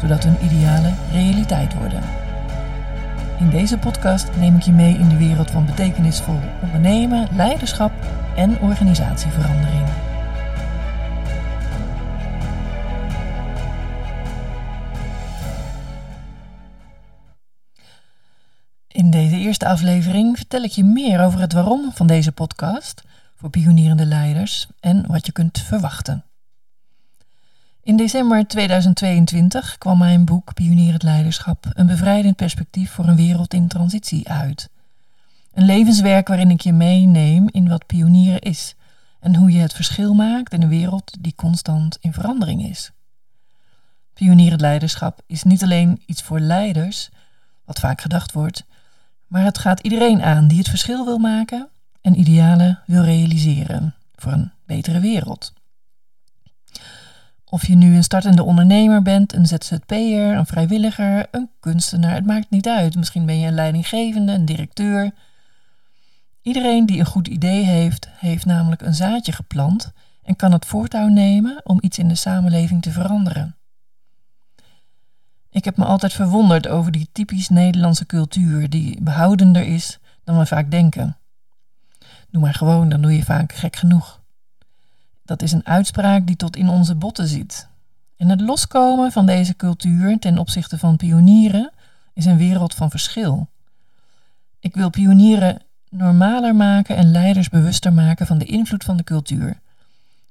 zodat hun idealen realiteit worden. In deze podcast neem ik je mee in de wereld van betekenisvol ondernemen, leiderschap en organisatieverandering. In deze eerste aflevering vertel ik je meer over het waarom van deze podcast voor pionierende leiders en wat je kunt verwachten. In december 2022 kwam mijn boek Pionierend Leiderschap, een bevrijdend perspectief voor een wereld in transitie uit. Een levenswerk waarin ik je meeneem in wat pionieren is en hoe je het verschil maakt in een wereld die constant in verandering is. Pionierend leiderschap is niet alleen iets voor leiders, wat vaak gedacht wordt, maar het gaat iedereen aan die het verschil wil maken en idealen wil realiseren voor een betere wereld. Of je nu een startende ondernemer bent, een ZZP'er, een vrijwilliger, een kunstenaar, het maakt niet uit. Misschien ben je een leidinggevende, een directeur. Iedereen die een goed idee heeft, heeft namelijk een zaadje geplant en kan het voortouw nemen om iets in de samenleving te veranderen. Ik heb me altijd verwonderd over die typisch Nederlandse cultuur, die behoudender is dan we vaak denken. Doe maar gewoon, dan doe je vaak gek genoeg. Dat is een uitspraak die tot in onze botten zit. En het loskomen van deze cultuur ten opzichte van pionieren is een wereld van verschil. Ik wil pionieren normaler maken en leiders bewuster maken van de invloed van de cultuur,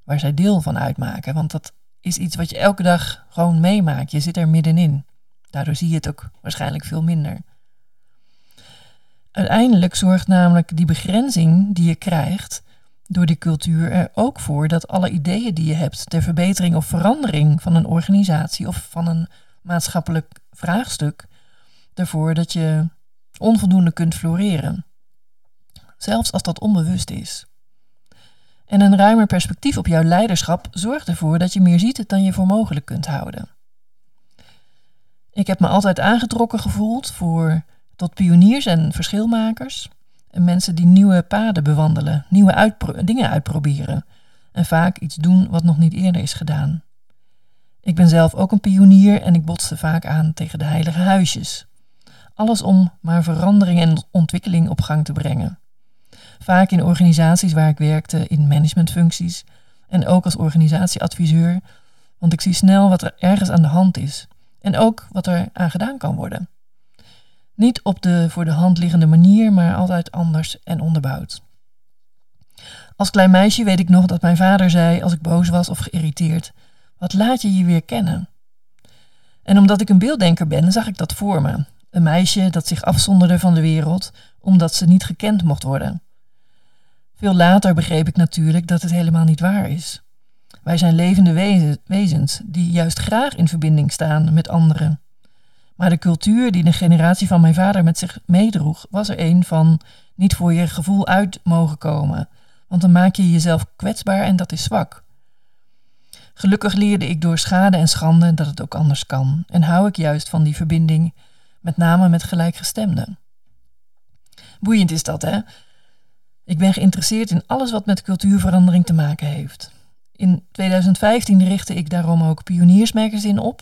waar zij deel van uitmaken, want dat is iets wat je elke dag gewoon meemaakt. Je zit er middenin. Daardoor zie je het ook waarschijnlijk veel minder. Uiteindelijk zorgt namelijk die begrenzing die je krijgt door die cultuur er ook voor dat alle ideeën die je hebt ter verbetering of verandering van een organisatie of van een maatschappelijk vraagstuk, ervoor dat je onvoldoende kunt floreren. Zelfs als dat onbewust is. En een ruimer perspectief op jouw leiderschap zorgt ervoor dat je meer ziet dan je voor mogelijk kunt houden. Ik heb me altijd aangetrokken gevoeld voor tot pioniers en verschilmakers. En mensen die nieuwe paden bewandelen, nieuwe dingen uitproberen. En vaak iets doen wat nog niet eerder is gedaan. Ik ben zelf ook een pionier en ik botste vaak aan tegen de heilige huisjes. Alles om maar verandering en ontwikkeling op gang te brengen. Vaak in organisaties waar ik werkte, in managementfuncties en ook als organisatieadviseur, want ik zie snel wat er ergens aan de hand is en ook wat er aan gedaan kan worden. Niet op de voor de hand liggende manier, maar altijd anders en onderbouwd. Als klein meisje weet ik nog dat mijn vader zei als ik boos was of geïrriteerd: Wat laat je je weer kennen? En omdat ik een beelddenker ben, zag ik dat voor me. Een meisje dat zich afzonderde van de wereld omdat ze niet gekend mocht worden. Veel later begreep ik natuurlijk dat het helemaal niet waar is. Wij zijn levende wezens die juist graag in verbinding staan met anderen. Maar de cultuur die de generatie van mijn vader met zich meedroeg, was er een van niet voor je gevoel uit mogen komen. Want dan maak je jezelf kwetsbaar en dat is zwak. Gelukkig leerde ik door schade en schande dat het ook anders kan. En hou ik juist van die verbinding, met name met gelijkgestemden. Boeiend is dat, hè? Ik ben geïnteresseerd in alles wat met cultuurverandering te maken heeft. In 2015 richtte ik daarom ook Pioniersmagazine op,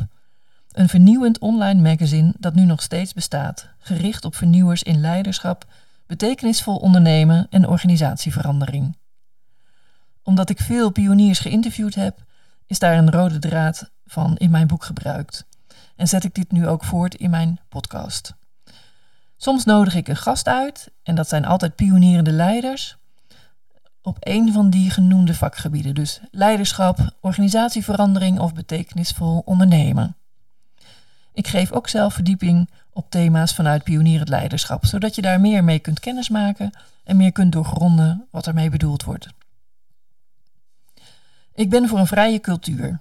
een vernieuwend online magazine dat nu nog steeds bestaat, gericht op vernieuwers in leiderschap, betekenisvol ondernemen en organisatieverandering. Omdat ik veel pioniers geïnterviewd heb, is daar een rode draad van in mijn boek gebruikt. En zet ik dit nu ook voort in mijn podcast. Soms nodig ik een gast uit, en dat zijn altijd pionierende leiders, op een van die genoemde vakgebieden. Dus leiderschap, organisatieverandering of betekenisvol ondernemen. Ik geef ook zelf verdieping op thema's vanuit pionierend leiderschap, zodat je daar meer mee kunt kennismaken en meer kunt doorgronden wat ermee bedoeld wordt. Ik ben voor een vrije cultuur.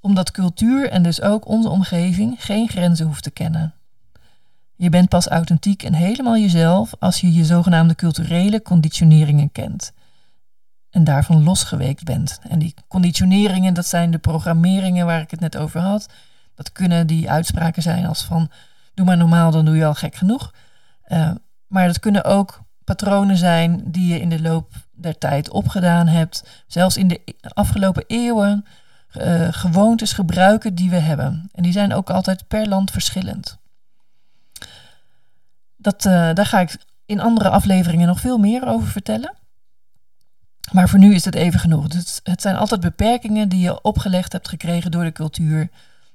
Omdat cultuur en dus ook onze omgeving geen grenzen hoeft te kennen. Je bent pas authentiek en helemaal jezelf als je je zogenaamde culturele conditioneringen kent. En daarvan losgeweekt bent. En die conditioneringen, dat zijn de programmeringen waar ik het net over had. Dat kunnen die uitspraken zijn als van doe maar normaal, dan doe je al gek genoeg. Uh, maar dat kunnen ook patronen zijn die je in de loop der tijd opgedaan hebt. Zelfs in de afgelopen eeuwen uh, gewoontes, gebruiken die we hebben. En die zijn ook altijd per land verschillend. Dat, uh, daar ga ik in andere afleveringen nog veel meer over vertellen. Maar voor nu is het even genoeg. Het, het zijn altijd beperkingen die je opgelegd hebt gekregen door de cultuur,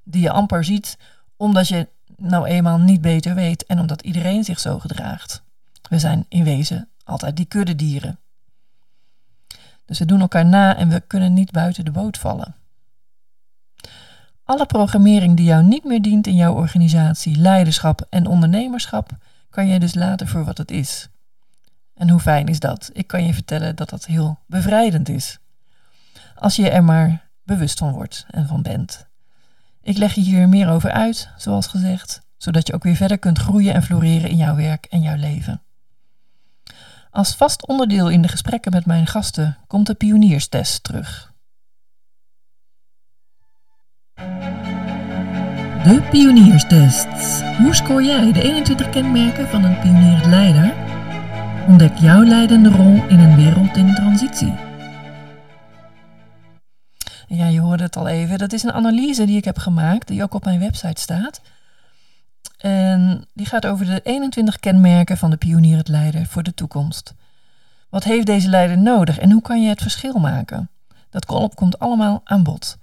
die je amper ziet, omdat je nou eenmaal niet beter weet en omdat iedereen zich zo gedraagt. We zijn in wezen altijd die kuddedieren. Dus we doen elkaar na en we kunnen niet buiten de boot vallen. Alle programmering die jou niet meer dient in jouw organisatie, leiderschap en ondernemerschap, kan je dus laten voor wat het is. En hoe fijn is dat? Ik kan je vertellen dat dat heel bevrijdend is. Als je er maar bewust van wordt en van bent. Ik leg je hier meer over uit, zoals gezegd, zodat je ook weer verder kunt groeien en floreren in jouw werk en jouw leven. Als vast onderdeel in de gesprekken met mijn gasten komt de pionierstest terug. De pionierstest. Hoe scoor jij de 21 kenmerken van een pioniersleider? Ontdek jouw leidende rol in een wereld in transitie. Ja, je hoorde het al even. Dat is een analyse die ik heb gemaakt, die ook op mijn website staat. En die gaat over de 21 kenmerken van de pionierleider voor de toekomst. Wat heeft deze leider nodig en hoe kan je het verschil maken? Dat komt allemaal aan bod.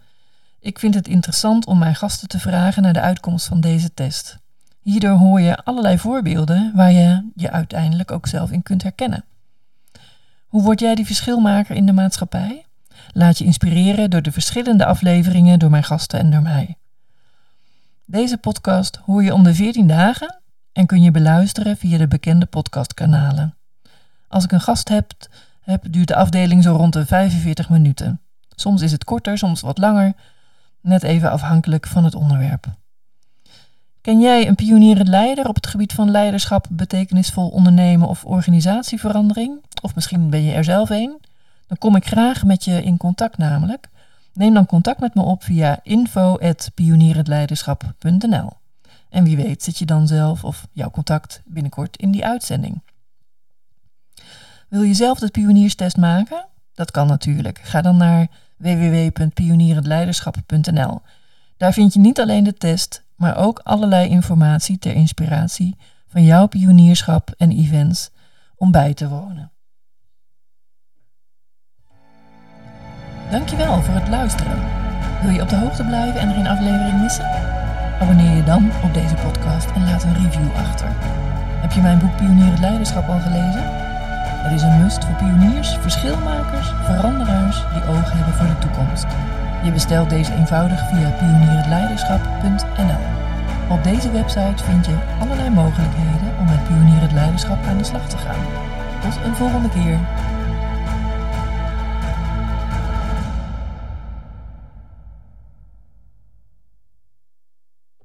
Ik vind het interessant om mijn gasten te vragen naar de uitkomst van deze test. Hierdoor hoor je allerlei voorbeelden waar je je uiteindelijk ook zelf in kunt herkennen. Hoe word jij die verschilmaker in de maatschappij? Laat je inspireren door de verschillende afleveringen door mijn gasten en door mij. Deze podcast hoor je om de 14 dagen en kun je beluisteren via de bekende podcastkanalen. Als ik een gast heb, heb, duurt de afdeling zo rond de 45 minuten. Soms is het korter, soms wat langer, net even afhankelijk van het onderwerp. Ken jij een pionierend leider op het gebied van leiderschap, betekenisvol ondernemen of organisatieverandering? Of misschien ben je er zelf een? Dan kom ik graag met je in contact namelijk. Neem dan contact met me op via info.pionierendleiderschap.nl. En wie weet zit je dan zelf of jouw contact binnenkort in die uitzending. Wil je zelf de pionierstest maken? Dat kan natuurlijk. Ga dan naar www.pionierendleiderschap.nl. Daar vind je niet alleen de test, maar ook allerlei informatie ter inspiratie van jouw pionierschap en events om bij te wonen. Dankjewel voor het luisteren. Wil je op de hoogte blijven en geen aflevering missen? Abonneer je dan op deze podcast en laat een review achter. Heb je mijn boek Pionier het Leiderschap al gelezen? Het is een must voor pioniers, verschilmakers, veranderaars die ogen hebben voor de toekomst. Je bestelt deze eenvoudig via pionierhetleiderschap.nl. Op deze website vind je allerlei mogelijkheden om met pionier het leiderschap aan de slag te gaan. Tot een volgende keer.